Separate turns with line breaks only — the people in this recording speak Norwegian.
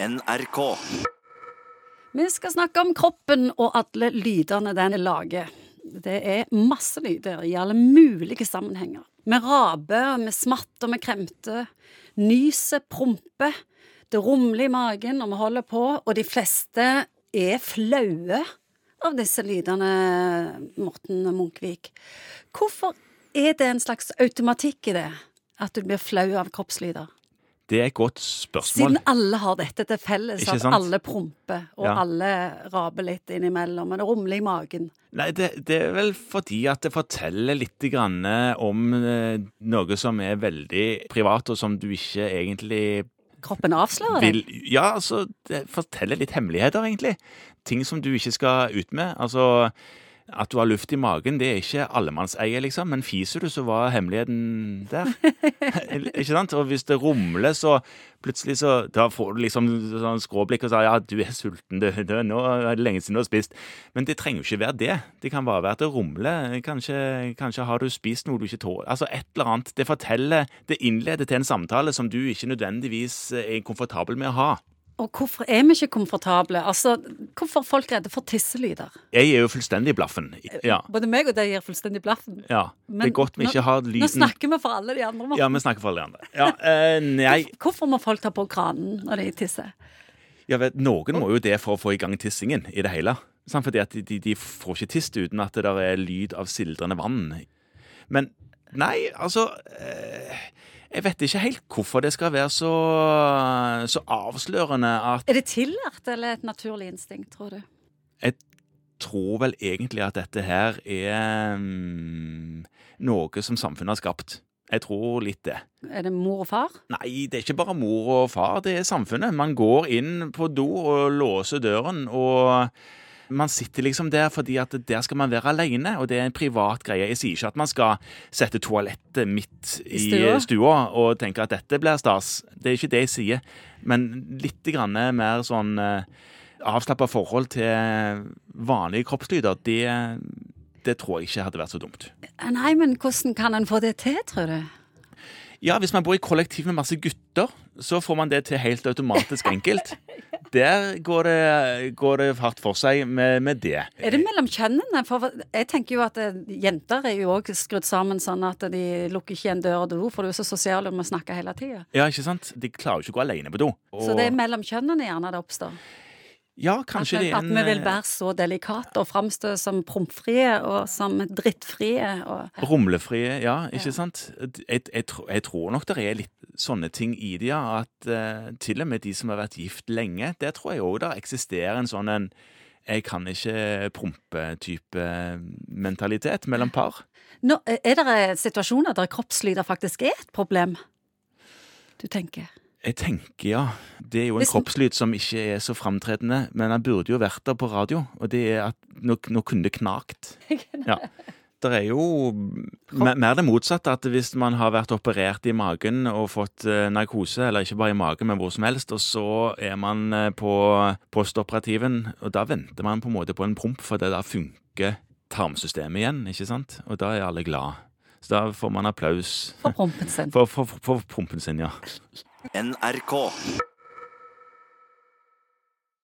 NRK.
Vi skal snakke om kroppen og alle lydene den lager. Det er masse lyder i alle mulige sammenhenger. Vi raper, vi smatter, vi kremter. Nyser, promper. Det rumler i magen når vi holder på, og de fleste er flaue av disse lydene, Morten Munkvik. Hvorfor er det en slags automatikk i det, at du blir flau av kroppslyder?
Det er et godt spørsmål.
Siden alle har dette til felles, at alle promper, og
Ja.
alle raper litt innimellom, det rumler i magen.
Nei, det, det er vel fordi at det forteller litt grann om eh, noe som er veldig privat, og som du ikke egentlig
Kroppen avslører
vil Ja, altså, det forteller litt hemmeligheter, egentlig. Ting som du ikke skal ut med. Altså, at du har luft i magen, det er ikke allemannseie, liksom. Men fiser du, så var hemmeligheten der. ikke sant? Og hvis det rumler, så plutselig så Da får du liksom sånn skråblikk og sier ja, du er sulten, du. du nå er det lenge siden du har spist. Men det trenger jo ikke være det. Det kan bare være at det rumler. Kanskje, kanskje har du spist noe du ikke tåler. Altså et eller annet. Det forteller Det innleder til en samtale som du ikke nødvendigvis er komfortabel med å ha.
Og hvorfor er vi ikke komfortable? Altså, hvorfor er folk redde for tisselyder?
Jeg er jo fullstendig blaffen. Ja.
Både meg og deg gir fullstendig blaffen.
ja. Det er godt vi
nå-
ikke har lyden.
Nå snakker vi for alle de andre. Morten.
Ja, vi snakker for alle de andre. Ja, eh, nei,
Hvorfor må folk ta på kranen når de tisser?
jeg vet, noen må jo det for å få i gang tissingen i det hele. Samt Fordi at de, de, de får ikke tist uten at det der er lyd av sildrende vann. Men nei, altså eh, Jeg vet ikke helt hvorfor det skal være så, så avslørende at
Er det tillært eller et naturlig instinkt, tror du?
Jeg tror vel egentlig at dette her er mm, noe som samfunnet har skapt. Jeg tror litt det.
Er det mor og far?
Nei, det er ikke bare mor og far, det er samfunnet. Man går inn på do og låser døren, og man sitter liksom der fordi at der skal man være alene, og det er en privat greie. Jeg sier ikke at man skal sette toalettet midt i
stua?
stua og tenke at dette blir stas. Det er ikke det jeg sier. Men litt grann mer sånn eh, avslappa forhold til vanlige kroppslyder, det, det tror jeg ikke hadde vært så dumt.
Nei, men hvordan kan en få det til, tror du?
Ja, hvis man bor i kollektiv med masse gutter, så får man det til helt automatisk enkelt. Der går det, går det hardt for seg med, med det.
Er det mellom kjønnene? For jeg tenker jo at eh, jenter er jo òg skrudd sammen sånn at de lukker ikke igjen dør og do, for du er så sosial og må snakke hele tida.
Ja, ikke sant? De klarer jo ikke å gå alene på do.
Så det er mellom kjønnene gjerne det oppstår.
Ja, kanskje det er
at vi vil
eh,
være så delikate og framstå som promfrie og som drittfrie og
Rumlefrie, ja, ikke
Ja.
sant? Jeg, jeg, jeg tror nok det er litt sånne ting i det, ja. At uh, til og med de som har vært gift lenge, der tror jeg òg det eksisterer en sånn en jeg kan ikke prompe-type mentalitet mellom par.
Nå, Er det situasjoner der kroppslyder faktisk er et problem? Du tenker?
Jeg tenker, ja. Det er jo en
Hvis-
kroppslyd som ikke er så framtredende, men den burde jo vært der på radio. Og det er at nå, nå kunne det knakt. Ja. Det er jo mer det motsatte, at hvis man har vært operert i magen og fått eh, narkose, eller ikke bare i magen, men hvor som helst, og så er man eh, på postoperativen, og da venter man på en måte på en promp, for det da funker tarmsystemet igjen, ikke sant? Og da er alle glad. Så da får man applaus
For prompen sin.
for, for, for, for prompen sin, ja.
NRK.